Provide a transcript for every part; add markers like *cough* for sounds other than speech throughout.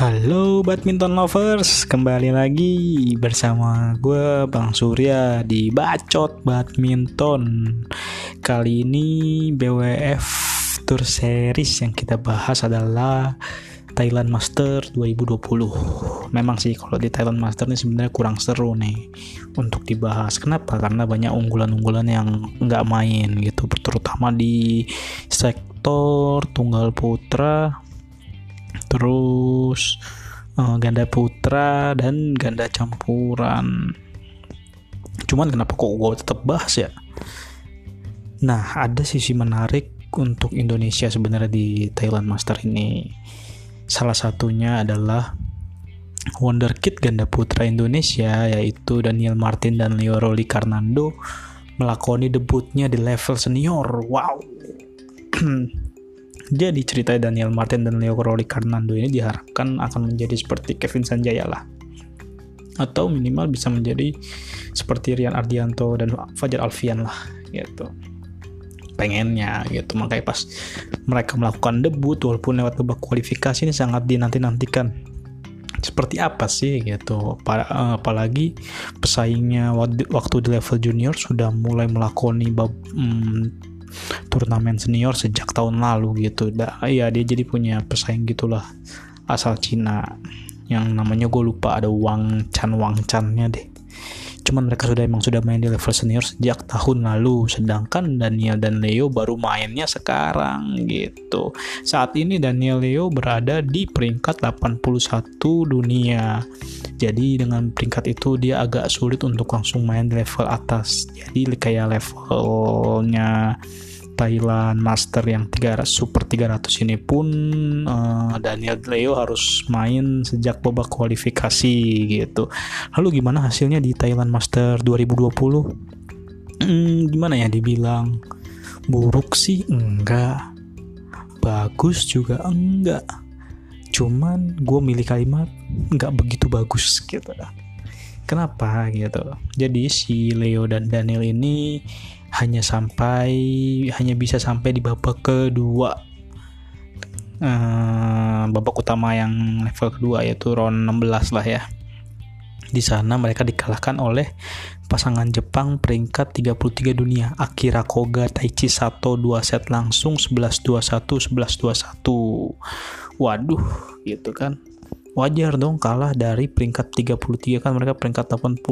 Halo badminton lovers, kembali lagi bersama gue Bang Surya di Bacot Badminton. Kali ini BWF Tour Series yang kita bahas adalah Thailand Master 2020. Memang sih kalau di Thailand Master ini sebenarnya kurang seru nih untuk dibahas. Kenapa? Karena banyak unggulan-unggulan yang nggak main gitu, terutama di sektor tunggal putra terus uh, ganda putra dan ganda campuran. Cuman kenapa kok gue tetap bahas ya? Nah ada sisi menarik untuk Indonesia sebenarnya di Thailand Master ini. Salah satunya adalah wonderkid ganda putra Indonesia yaitu Daniel Martin dan Leo Roli Karnando melakoni debutnya di level senior. Wow *clears throat* Jadi cerita Daniel Martin dan Leo Rory Karnando ini diharapkan akan menjadi seperti Kevin Sanjaya lah. Atau minimal bisa menjadi seperti Rian Ardianto dan Fajar Alfian lah gitu. Pengennya gitu. Makanya pas mereka melakukan debut walaupun lewat babak kualifikasi ini sangat dinanti-nantikan seperti apa sih gitu apalagi pesaingnya waktu di level junior sudah mulai melakoni bab, hmm, turnamen senior sejak tahun lalu gitu. Iya dia jadi punya pesaing gitulah asal Cina yang namanya gue lupa ada Wang Chan Wang Channya deh. Cuman mereka sudah emang sudah main di level senior sejak tahun lalu, sedangkan Daniel dan Leo baru mainnya sekarang gitu. Saat ini Daniel Leo berada di peringkat 81 dunia. Jadi dengan peringkat itu dia agak sulit untuk langsung main di level atas. Jadi kayak levelnya Thailand Master yang 300 Super 300 ini pun uh, Daniel Leo harus main sejak babak kualifikasi gitu. Lalu gimana hasilnya di Thailand Master 2020? Hmm, gimana ya dibilang buruk sih enggak. Bagus juga enggak. Cuman gue milih kalimat enggak begitu bagus gitu. Kenapa gitu? Jadi si Leo dan Daniel ini hanya sampai hanya bisa sampai di babak kedua uh, babak utama yang level kedua yaitu round 16 lah ya di sana mereka dikalahkan oleh pasangan Jepang peringkat 33 dunia Akira Koga Taichi Sato 2 set langsung 11-21 11-21 waduh gitu kan wajar dong kalah dari peringkat 33 kan mereka peringkat 81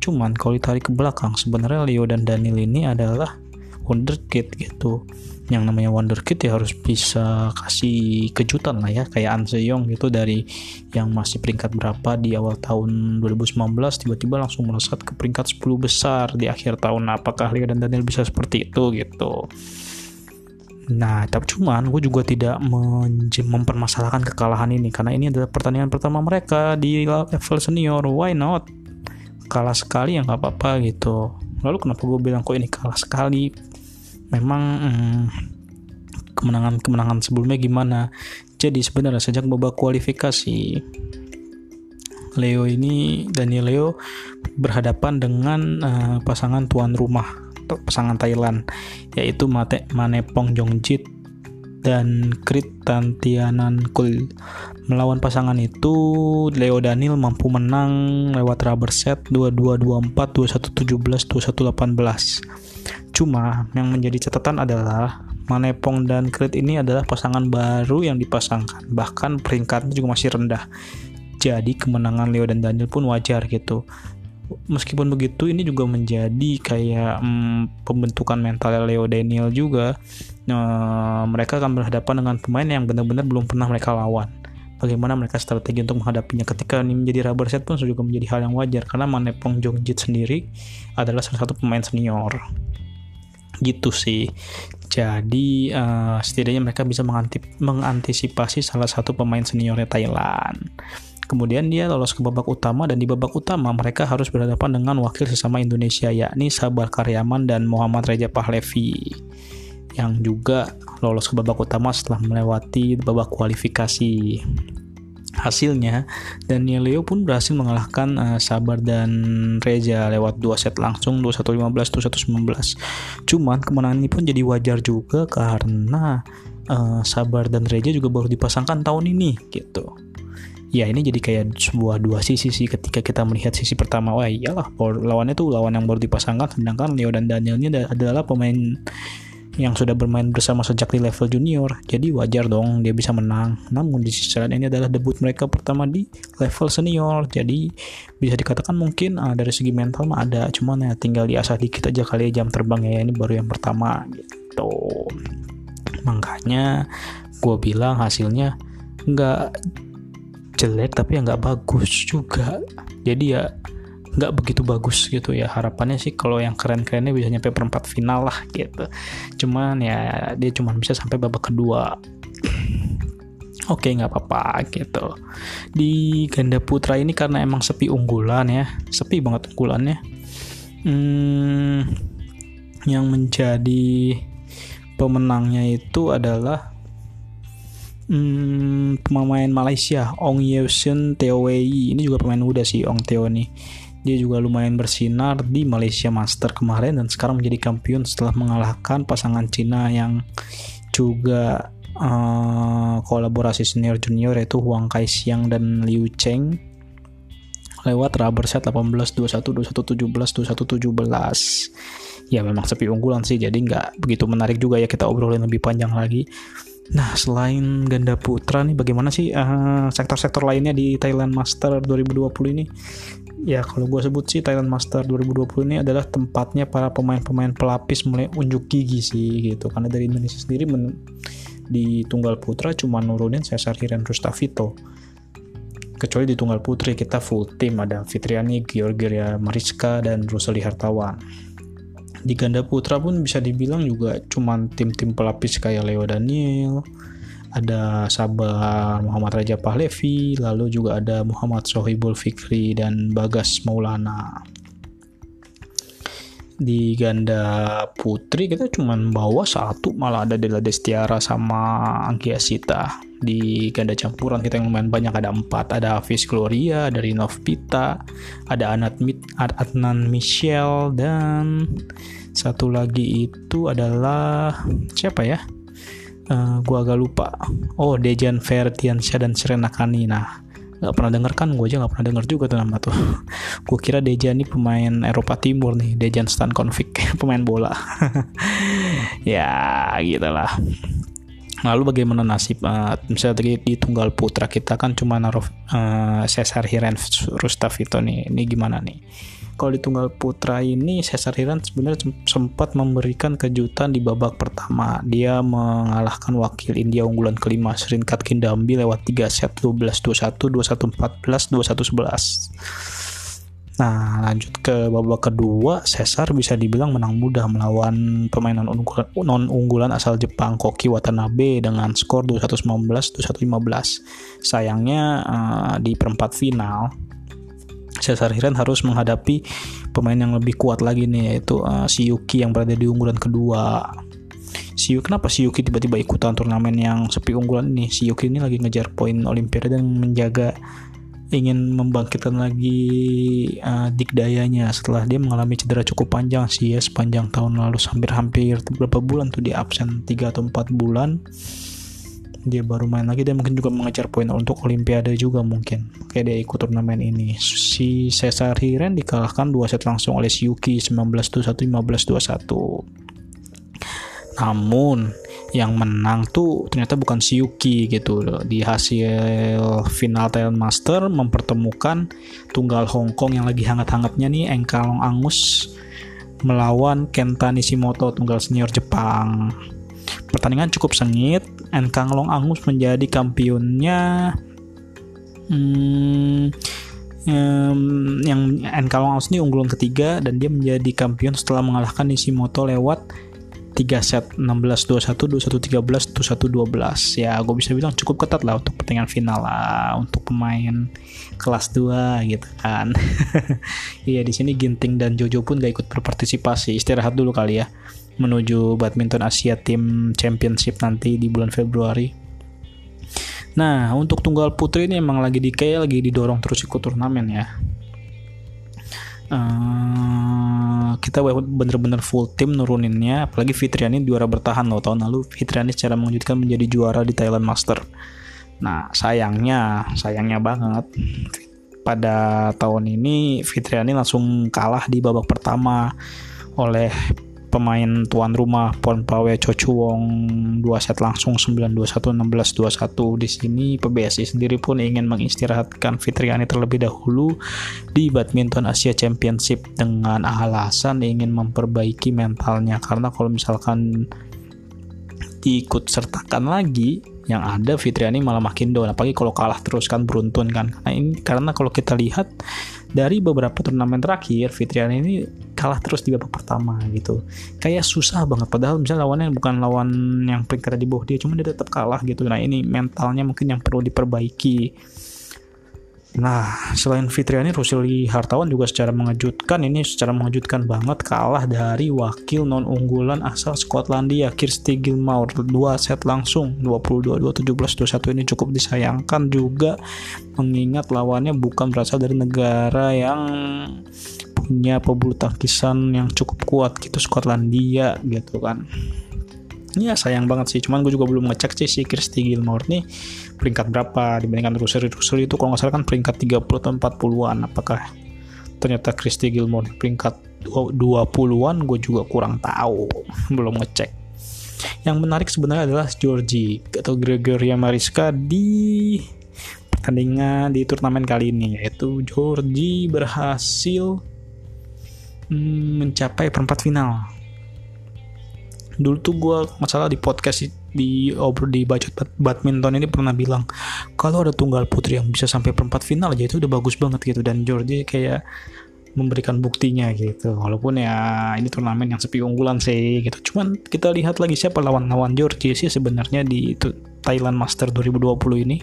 Cuman kalau ditarik ke belakang sebenarnya Leo dan Daniel ini adalah wonderkid gitu. Yang namanya wonderkid ya harus bisa kasih kejutan lah ya kayak An Seyong gitu dari yang masih peringkat berapa di awal tahun 2019 tiba-tiba langsung melesat ke peringkat 10 besar di akhir tahun. Apakah Leo dan Daniel bisa seperti itu gitu? Nah, tapi cuman gue juga tidak mempermasalahkan kekalahan ini karena ini adalah pertandingan pertama mereka di level senior. Why not? kalah sekali ya nggak apa-apa gitu lalu kenapa gue bilang kok ini kalah sekali memang hmm, kemenangan kemenangan sebelumnya gimana jadi sebenarnya sejak babak kualifikasi Leo ini Daniel Leo berhadapan dengan uh, pasangan tuan rumah pasangan Thailand yaitu Mate Manepong Jongjit dan Krit Tantianan Kul. Melawan pasangan itu, Leo Daniel mampu menang lewat rubber set 22-24, 21-17, 21-18. Cuma yang menjadi catatan adalah Manepong dan Krit ini adalah pasangan baru yang dipasangkan, bahkan peringkatnya juga masih rendah. Jadi kemenangan Leo dan Daniel pun wajar gitu meskipun begitu ini juga menjadi kayak hmm, pembentukan mental Leo Daniel juga. Uh, mereka akan berhadapan dengan pemain yang benar-benar belum pernah mereka lawan. Bagaimana mereka strategi untuk menghadapinya? Ketika ini menjadi rubber set pun juga menjadi hal yang wajar karena Manepong Jongjit sendiri adalah salah satu pemain senior. Gitu sih. Jadi uh, setidaknya mereka bisa mengantisipasi salah satu pemain seniornya Thailand Kemudian dia lolos ke babak utama dan di babak utama mereka harus berhadapan dengan wakil sesama Indonesia yakni Sabar Karyaman dan Muhammad Reja Pahlevi yang juga lolos ke babak utama setelah melewati babak kualifikasi. Hasilnya, Daniel Leo pun berhasil mengalahkan uh, Sabar dan Reja lewat dua set langsung 21-15, 21-19. Cuman kemenangan ini pun jadi wajar juga karena uh, Sabar dan Reja juga baru dipasangkan tahun ini gitu ya ini jadi kayak sebuah dua sisi sih ketika kita melihat sisi pertama. Wah iyalah lawannya tuh lawan yang baru dipasangkan. Sedangkan Leo dan Daniel ini adalah pemain yang sudah bermain bersama sejak di level junior. Jadi wajar dong dia bisa menang. Namun di sisi lain ini adalah debut mereka pertama di level senior. Jadi bisa dikatakan mungkin uh, dari segi mental mah ada. Cuman ya tinggal diasah dikit aja kali ya jam terbang ya. Ini baru yang pertama gitu. Makanya gue bilang hasilnya nggak jelek tapi ya nggak bagus juga. Jadi ya nggak begitu bagus gitu ya harapannya sih kalau yang keren-kerennya bisa nyampe perempat final lah gitu. Cuman ya dia cuma bisa sampai babak kedua. Oke nggak apa-apa gitu. Di ganda putra ini karena emang sepi unggulan ya sepi banget unggulannya. Hmm, yang menjadi pemenangnya itu adalah hmm, pemain Malaysia Ong Yeosun Teo Wei ini juga pemain muda sih Ong Teo nih. Dia juga lumayan bersinar di Malaysia Master kemarin dan sekarang menjadi kampion setelah mengalahkan pasangan Cina yang juga uh, kolaborasi senior junior yaitu Huang Kai Xiang dan Liu Cheng lewat rubber set 18 21 21 17 21 17 ya memang sepi unggulan sih jadi nggak begitu menarik juga ya kita obrolin lebih panjang lagi Nah, selain ganda putra nih, bagaimana sih eh, sektor-sektor lainnya di Thailand Master 2020 ini? Ya, kalau gue sebut sih Thailand Master 2020 ini adalah tempatnya para pemain-pemain pelapis mulai unjuk gigi sih gitu. Karena dari Indonesia sendiri di tunggal putra cuma nurunin Cesar Hiren Rustavito. Kecuali di tunggal putri kita full tim ada Fitriani, Georgia Mariska, dan Ruseli Hartawan di ganda putra pun bisa dibilang juga cuman tim-tim pelapis kayak Leo Daniel ada Sabar Muhammad Raja Pahlevi lalu juga ada Muhammad Sohibul Fikri dan Bagas Maulana. Di ganda putri kita cuma bawa satu malah ada Dela Destiara sama Anggia Sita di ganda campuran kita yang lumayan banyak. Ada empat. Ada Hafiz Gloria dari Novpita ada Anat Mit Adnan Michelle dan satu lagi itu adalah siapa ya? Uh, gua agak lupa. Oh Dejan Ferdiansyah dan Serena Kanina. Nggak pernah denger kan? Gue aja nggak pernah denger juga tuh nama tuh. *laughs* Gue kira Dejan ini pemain Eropa Timur nih. Dejan Stan Konfik *laughs* pemain bola. *laughs* Ya gitulah lalu bagaimana nasib uh, misalnya tadi di tunggal putra kita kan cuma naruh uh, Cesar Hiren Rustavito nih ini gimana nih kalau di tunggal putra ini Cesar Hiran sebenarnya sempat memberikan kejutan di babak pertama. Dia mengalahkan wakil India unggulan kelima Serinkat Kindambi lewat 3 set 12-21, 21-14, 21-11. Nah, lanjut ke babak kedua, Cesar bisa dibilang menang mudah melawan pemain non-unggulan, asal Jepang Koki Watanabe dengan skor 219 215 Sayangnya uh, di perempat final Cesar Hiren harus menghadapi pemain yang lebih kuat lagi nih yaitu uh, si Yuki yang berada di unggulan kedua. Si Yuki kenapa si Yuki tiba-tiba ikutan turnamen yang sepi unggulan ini? Si Yuki ini lagi ngejar poin Olimpiade dan menjaga ingin membangkitkan lagi uh, dikdayanya setelah dia mengalami cedera cukup panjang sih ya sepanjang tahun lalu hampir-hampir beberapa bulan tuh di absen 3 atau 4 bulan. Dia baru main lagi dia mungkin juga mengejar poin untuk olimpiade juga mungkin. Kayak dia ikut turnamen ini. Si Cesar Hiren dikalahkan dua set langsung oleh si Yuki 19-21 15-21 namun yang menang tuh ternyata bukan si Yuki gitu loh. Di hasil final Thailand Master mempertemukan tunggal Hong Kong yang lagi hangat-hangatnya nih Engkalong Angus melawan Kenta Nishimoto tunggal senior Jepang. Pertandingan cukup sengit, Enkang Long Angus menjadi kampionnya hmm, um, yang Long Angus ini unggulan ketiga dan dia menjadi kampion setelah mengalahkan Nishimoto lewat 3 set 16 21 21 13 21 12 ya gue bisa bilang cukup ketat lah untuk pertandingan final lah untuk pemain kelas 2 gitu kan *laughs* iya di sini Ginting dan Jojo pun gak ikut berpartisipasi istirahat dulu kali ya menuju badminton Asia Team Championship nanti di bulan Februari. Nah, untuk tunggal putri ini emang lagi di kayak lagi didorong terus ikut turnamen ya. Uh, kita bener-bener full tim nuruninnya apalagi Fitriani juara bertahan loh tahun lalu. Fitriani secara mengejutkan menjadi juara di Thailand Master. Nah, sayangnya, sayangnya banget pada tahun ini Fitriani langsung kalah di babak pertama oleh pemain tuan rumah Pon Pawe Chochuwong dua set langsung 9-21 16-21 di sini PBSI sendiri pun ingin mengistirahatkan Fitriani terlebih dahulu di badminton Asia Championship dengan alasan ingin memperbaiki mentalnya. Karena kalau misalkan diikut sertakan lagi yang ada Fitriani malah makin down. Apalagi kalau kalah terus kan beruntun kan. Nah ini karena kalau kita lihat dari beberapa turnamen terakhir Fitriani ini kalah terus di babak pertama gitu. Kayak susah banget. Padahal misalnya lawannya bukan lawan yang peringkat di bawah dia cuma dia tetap kalah gitu. Nah ini mentalnya mungkin yang perlu diperbaiki Nah, selain Fitriani, Rusili Hartawan juga secara mengejutkan, ini secara mengejutkan banget kalah dari wakil non-unggulan asal Skotlandia, Kirsty Gilmour. Dua set langsung, 22, 17, 21 ini cukup disayangkan juga mengingat lawannya bukan berasal dari negara yang punya pebulu tangkisan yang cukup kuat gitu, Skotlandia gitu kan ya sayang banget sih. Cuman gue juga belum ngecek sih si Kirsty Gilmore nih peringkat berapa dibandingkan Russell Russell itu. Kalau nggak salah kan peringkat 30 atau 40-an apakah ternyata Kirsty Gilmore peringkat 20-an gue juga kurang tahu. *laughs* Belum ngecek. Yang menarik sebenarnya adalah Georgie atau Gregoria Mariska di pertandingan di turnamen kali ini yaitu Georgie berhasil hmm, mencapai perempat final dulu tuh gue masalah di podcast di obrol di bacot badminton ini pernah bilang kalau ada tunggal putri yang bisa sampai perempat final aja itu udah bagus banget gitu. Dan Georgie kayak memberikan buktinya gitu. Walaupun ya ini turnamen yang sepi unggulan sih gitu. Cuman kita lihat lagi siapa lawan-lawan Georgie sih sebenarnya di itu Thailand Master 2020 ini.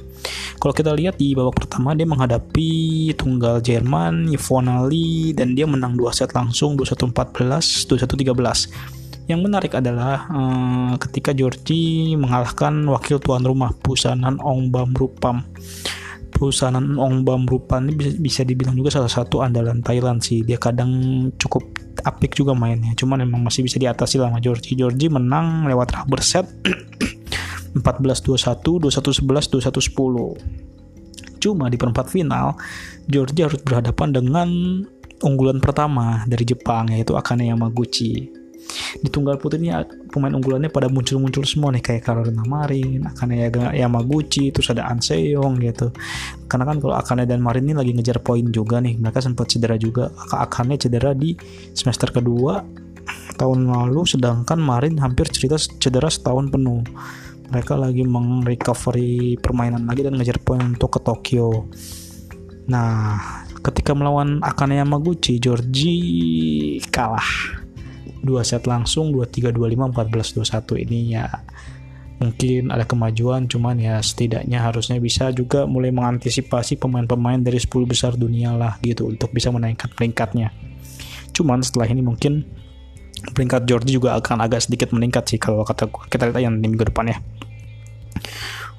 Kalau kita lihat di babak pertama dia menghadapi tunggal Jerman Yvonne Ali dan dia menang 2 set langsung 21 14 21 13 yang menarik adalah uh, ketika Georgie mengalahkan wakil tuan rumah Busanan Ongbam Rupam. Busanan Ongbam Rupam ini bisa, bisa dibilang juga salah satu andalan Thailand sih. Dia kadang cukup apik juga mainnya. Cuman memang masih bisa diatasi lah sama Georgie. Georgie menang lewat rubber set 14-21, 21-11, 21-10. Cuma di perempat final, Georgie harus berhadapan dengan unggulan pertama dari Jepang yaitu Akane Yamaguchi di tunggal ini pemain unggulannya pada muncul-muncul semua nih kayak Carolina Marin, Akane Yamaguchi, terus ada Anseyong gitu. Karena kan kalau Akane dan Marin ini lagi ngejar poin juga nih, mereka sempat cedera juga. Akane cedera di semester kedua tahun lalu, sedangkan Marin hampir cerita cedera setahun penuh. Mereka lagi meng-recovery permainan lagi dan ngejar poin untuk ke Tokyo. Nah, ketika melawan Akane Yamaguchi, Georgie kalah dua set langsung 23 25 14 21 ini ya mungkin ada kemajuan cuman ya setidaknya harusnya bisa juga mulai mengantisipasi pemain-pemain dari 10 besar dunia lah gitu untuk bisa menaikkan peringkatnya. Cuman setelah ini mungkin peringkat George juga akan agak sedikit meningkat sih kalau kata kita lihat yang minggu depan ya.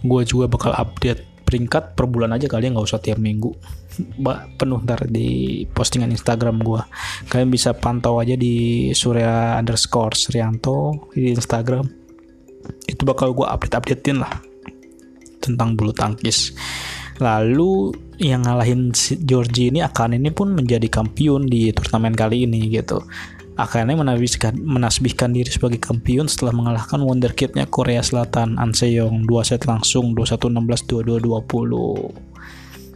Gue juga bakal update peringkat per bulan aja kalian nggak usah tiap minggu. *laughs* Penuh ntar di postingan Instagram gue kalian bisa pantau aja di Surya underscore Srianto di Instagram. Itu bakal gue update updatein lah tentang bulu tangkis. Lalu yang ngalahin Georgie ini akan ini pun menjadi kampion di turnamen kali ini gitu Akane menasbihkan, menasbihkan diri sebagai kampion setelah mengalahkan wonderkidnya Korea Selatan An Seong 2 set langsung 21-16 22-20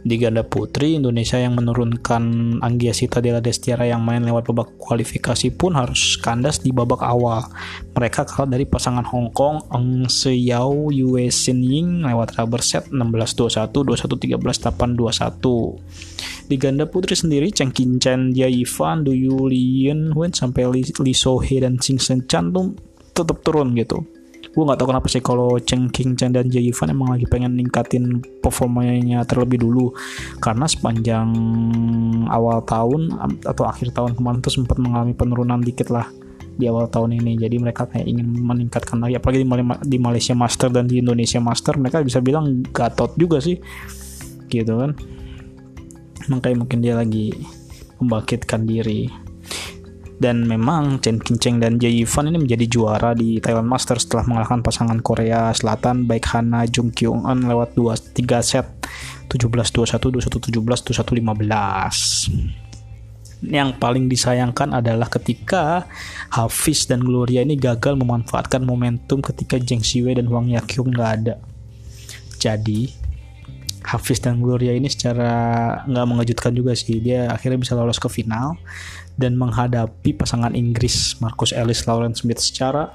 di ganda putri Indonesia yang menurunkan Anggia Sita Della Destiara yang main lewat babak kualifikasi pun harus kandas di babak awal. Mereka kalah dari pasangan Hong Kong Eng Seyao Yue Sin Ying lewat rubber set 16-21, 21-13, 8-21. Di ganda putri sendiri Cheng Kin Chen, Jia Yifan, Du Yu Lien Wen sampai Li, Li So dan Ching Sen Chan tuh tetap turun gitu gue nggak tahu kenapa sih kalau Cheng King Chen dan Jay Ivan emang lagi pengen ningkatin performanya terlebih dulu. Karena sepanjang awal tahun atau akhir tahun kemarin tuh sempat mengalami penurunan dikit lah di awal tahun ini. Jadi mereka kayak ingin meningkatkan lagi. Apalagi di, Malaysia Master dan di Indonesia Master mereka bisa bilang gatot juga sih. Gitu kan. Makanya mungkin dia lagi membangkitkan diri dan memang Chen Qingcheng dan Jie Yifan ini menjadi juara di Thailand Masters setelah mengalahkan pasangan Korea Selatan baik Hana Jung Kyung Eun lewat 2 3 set 17-21, 21-17, 21-15 yang paling disayangkan adalah ketika Hafiz dan Gloria ini gagal memanfaatkan momentum ketika Zheng Xiwei dan Wang Yakyung nggak ada. Jadi Hafiz dan Gloria ini secara nggak mengejutkan juga sih dia akhirnya bisa lolos ke final dan menghadapi pasangan Inggris Marcus Ellis Lawrence Smith secara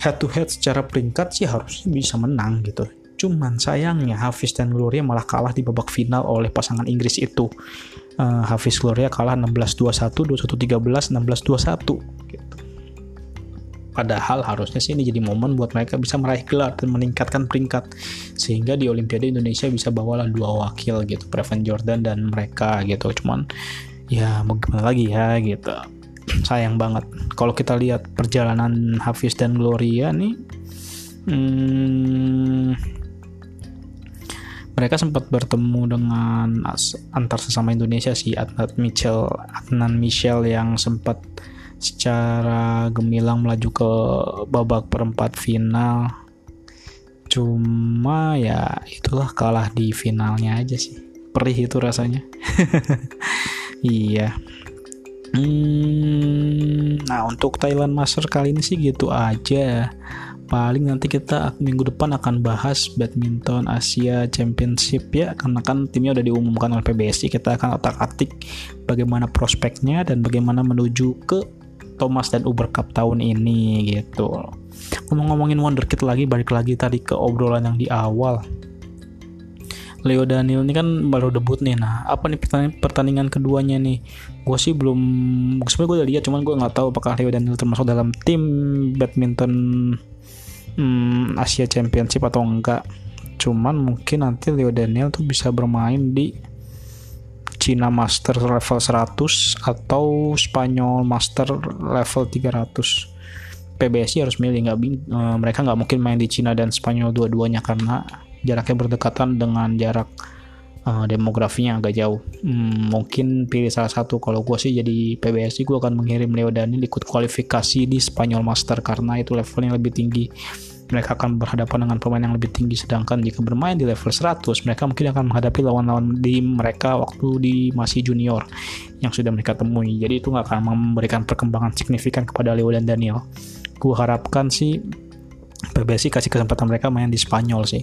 head to head secara peringkat sih harusnya bisa menang gitu. Cuman sayangnya Hafiz dan Gloria malah kalah di babak final oleh pasangan Inggris itu. Uh, Hafiz Gloria kalah 16-21, 21-13, 16-21 gitu. Padahal harusnya sih ini jadi momen buat mereka bisa meraih gelar dan meningkatkan peringkat. Sehingga di Olimpiade Indonesia bisa bawalah dua wakil gitu, Preven Jordan dan mereka gitu. Cuman ya mau gimana lagi ya gitu. *clears throat* Sayang banget. Kalau kita lihat perjalanan Hafiz dan Gloria nih hmm, mereka sempat bertemu dengan antar sesama Indonesia sih Adnan Michel Adnan Michel yang sempat secara gemilang melaju ke babak perempat final cuma ya itulah kalah di finalnya aja sih perih itu rasanya *laughs* Iya. Hmm, nah untuk Thailand Master kali ini sih gitu aja. Paling nanti kita minggu depan akan bahas badminton Asia Championship ya karena kan timnya udah diumumkan oleh PBSI kita akan otak-atik bagaimana prospeknya dan bagaimana menuju ke Thomas dan Uber Cup tahun ini gitu. Ngomong-ngomongin Wonderkid lagi balik lagi tadi ke obrolan yang di awal. Leo Daniel ini kan baru debut nih nah apa nih pertandingan, pertandingan keduanya nih? Gue sih belum sebenarnya gue udah lihat cuman gue nggak tahu apakah Leo Daniel termasuk dalam tim badminton hmm, Asia Championship atau enggak. Cuman mungkin nanti Leo Daniel tuh bisa bermain di Cina Master level 100 atau Spanyol Master level 300 PBSI harus milih nggak uh, mereka nggak mungkin main di Cina dan Spanyol dua-duanya karena jaraknya berdekatan dengan jarak uh, demografinya agak jauh. Hmm, mungkin pilih salah satu. Kalau gue sih jadi PBSI gue akan mengirim Leo Daniel ikut kualifikasi di Spanyol Master karena itu levelnya lebih tinggi. Mereka akan berhadapan dengan pemain yang lebih tinggi. Sedangkan jika bermain di level 100 mereka mungkin akan menghadapi lawan-lawan di mereka waktu di masih junior yang sudah mereka temui. Jadi itu nggak akan memberikan perkembangan signifikan kepada Leo dan Daniel. Gue harapkan sih PBSI kasih kesempatan mereka main di Spanyol sih.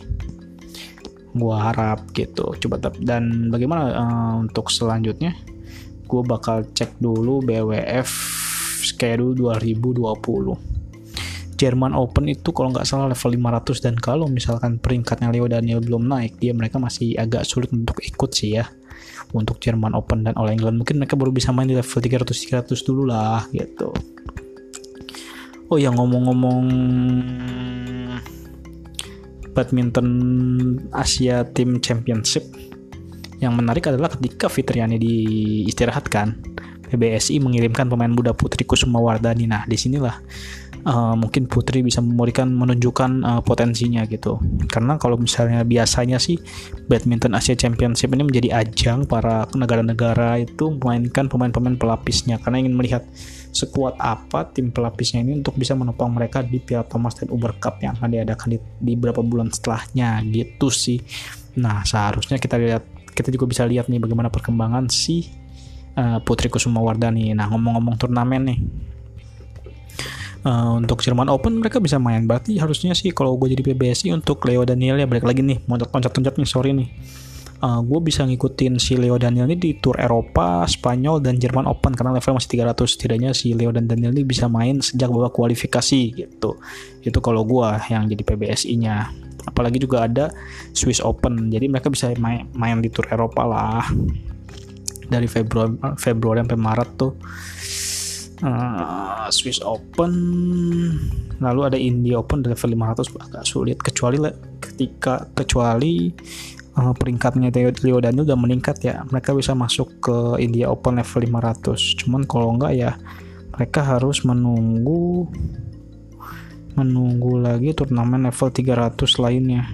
Gue harap gitu. Coba dan bagaimana uh, untuk selanjutnya? Gue bakal cek dulu BWF schedule 2020 Jerman Open itu kalau nggak salah level 500 dan kalau misalkan peringkatnya Leo Daniel belum naik dia mereka masih agak sulit untuk ikut sih ya untuk Jerman Open dan All England. Mungkin mereka baru bisa main di level 300 300 dulu lah gitu. Oh ya ngomong-ngomong badminton Asia Team Championship yang menarik adalah ketika Fitriani diistirahatkan PBSI mengirimkan pemain muda Putri Kusuma Wardani. Nah di sinilah uh, mungkin Putri bisa memberikan menunjukkan uh, potensinya gitu. Karena kalau misalnya biasanya sih badminton Asia Championship ini menjadi ajang para negara-negara itu memainkan pemain-pemain pelapisnya. Karena ingin melihat sekuat apa tim pelapisnya ini untuk bisa menopang mereka di Piala Thomas dan Uber Cup yang akan diadakan di, di beberapa bulan setelahnya gitu sih. Nah seharusnya kita lihat kita juga bisa lihat nih bagaimana perkembangan si uh, Putri Kusuma Wardani nah ngomong-ngomong turnamen nih uh, untuk Jerman Open mereka bisa main. Berarti harusnya sih kalau gue jadi PBSI untuk Leo Daniel ya balik lagi nih mau loncat-loncat nih sorry nih. Uh, gue bisa ngikutin si Leo Daniel ini di Tour Eropa, Spanyol dan Jerman Open karena level masih 300 setidaknya si Leo dan Daniel ini bisa main sejak babak kualifikasi gitu. Itu kalau gue yang jadi PBSI-nya apalagi juga ada Swiss Open jadi mereka bisa main, main di Tour Eropa lah. Dari Februari Februari sampai Maret tuh uh, Swiss Open. Lalu ada India Open level 500 agak sulit. Kecuali ketika kecuali uh, peringkatnya Leo Daniel udah meningkat ya. Mereka bisa masuk ke India Open level 500 cuman kalau enggak ya mereka harus menunggu menunggu lagi turnamen level 300 lainnya.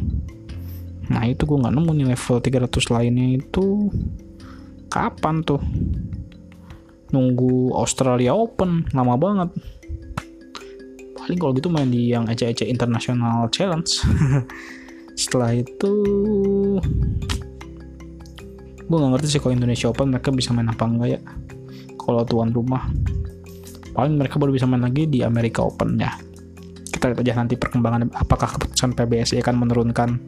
Nah itu gue nggak nemu nih level 300 lainnya itu kapan tuh nunggu Australia Open lama banget. Paling kalau gitu main di yang ece-ece international challenge. *laughs* Setelah itu gue gak ngerti sih kalau Indonesia Open mereka bisa main apa enggak ya. Kalau tuan rumah paling mereka baru bisa main lagi di Amerika Open ya kita lihat aja nanti perkembangan apakah keputusan PBSI akan menurunkan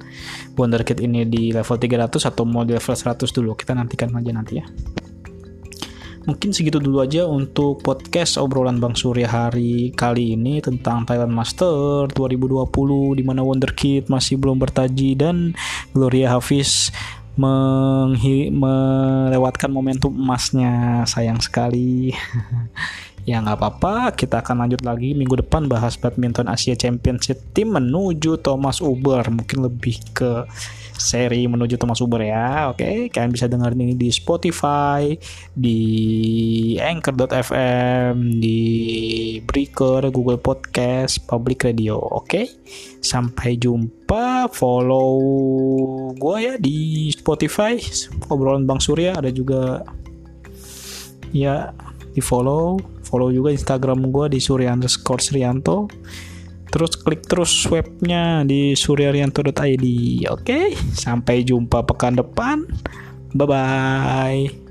Wonderkid ini di level 300 atau mau di level 100 dulu. Kita nantikan aja nanti ya mungkin segitu dulu aja untuk podcast obrolan Bang Surya hari kali ini tentang Thailand Master 2020 di mana Wonderkid masih belum bertaji dan Gloria Hafiz melewatkan momentum emasnya. Sayang sekali. *laughs* Ya nggak apa-apa. Kita akan lanjut lagi minggu depan bahas badminton Asia Championship tim menuju Thomas Uber. Mungkin lebih ke seri menuju Thomas Uber ya. Oke, kalian bisa dengerin ini di Spotify, di Anchor.fm, di Breaker, Google Podcast, Public Radio. Oke, sampai jumpa. Follow gue ya di Spotify, obrolan Bang Surya. Ada juga ya di follow, follow juga Instagram gue di Surya underscore Srianto terus klik terus webnya di suryarianto.id oke sampai jumpa pekan depan. Bye bye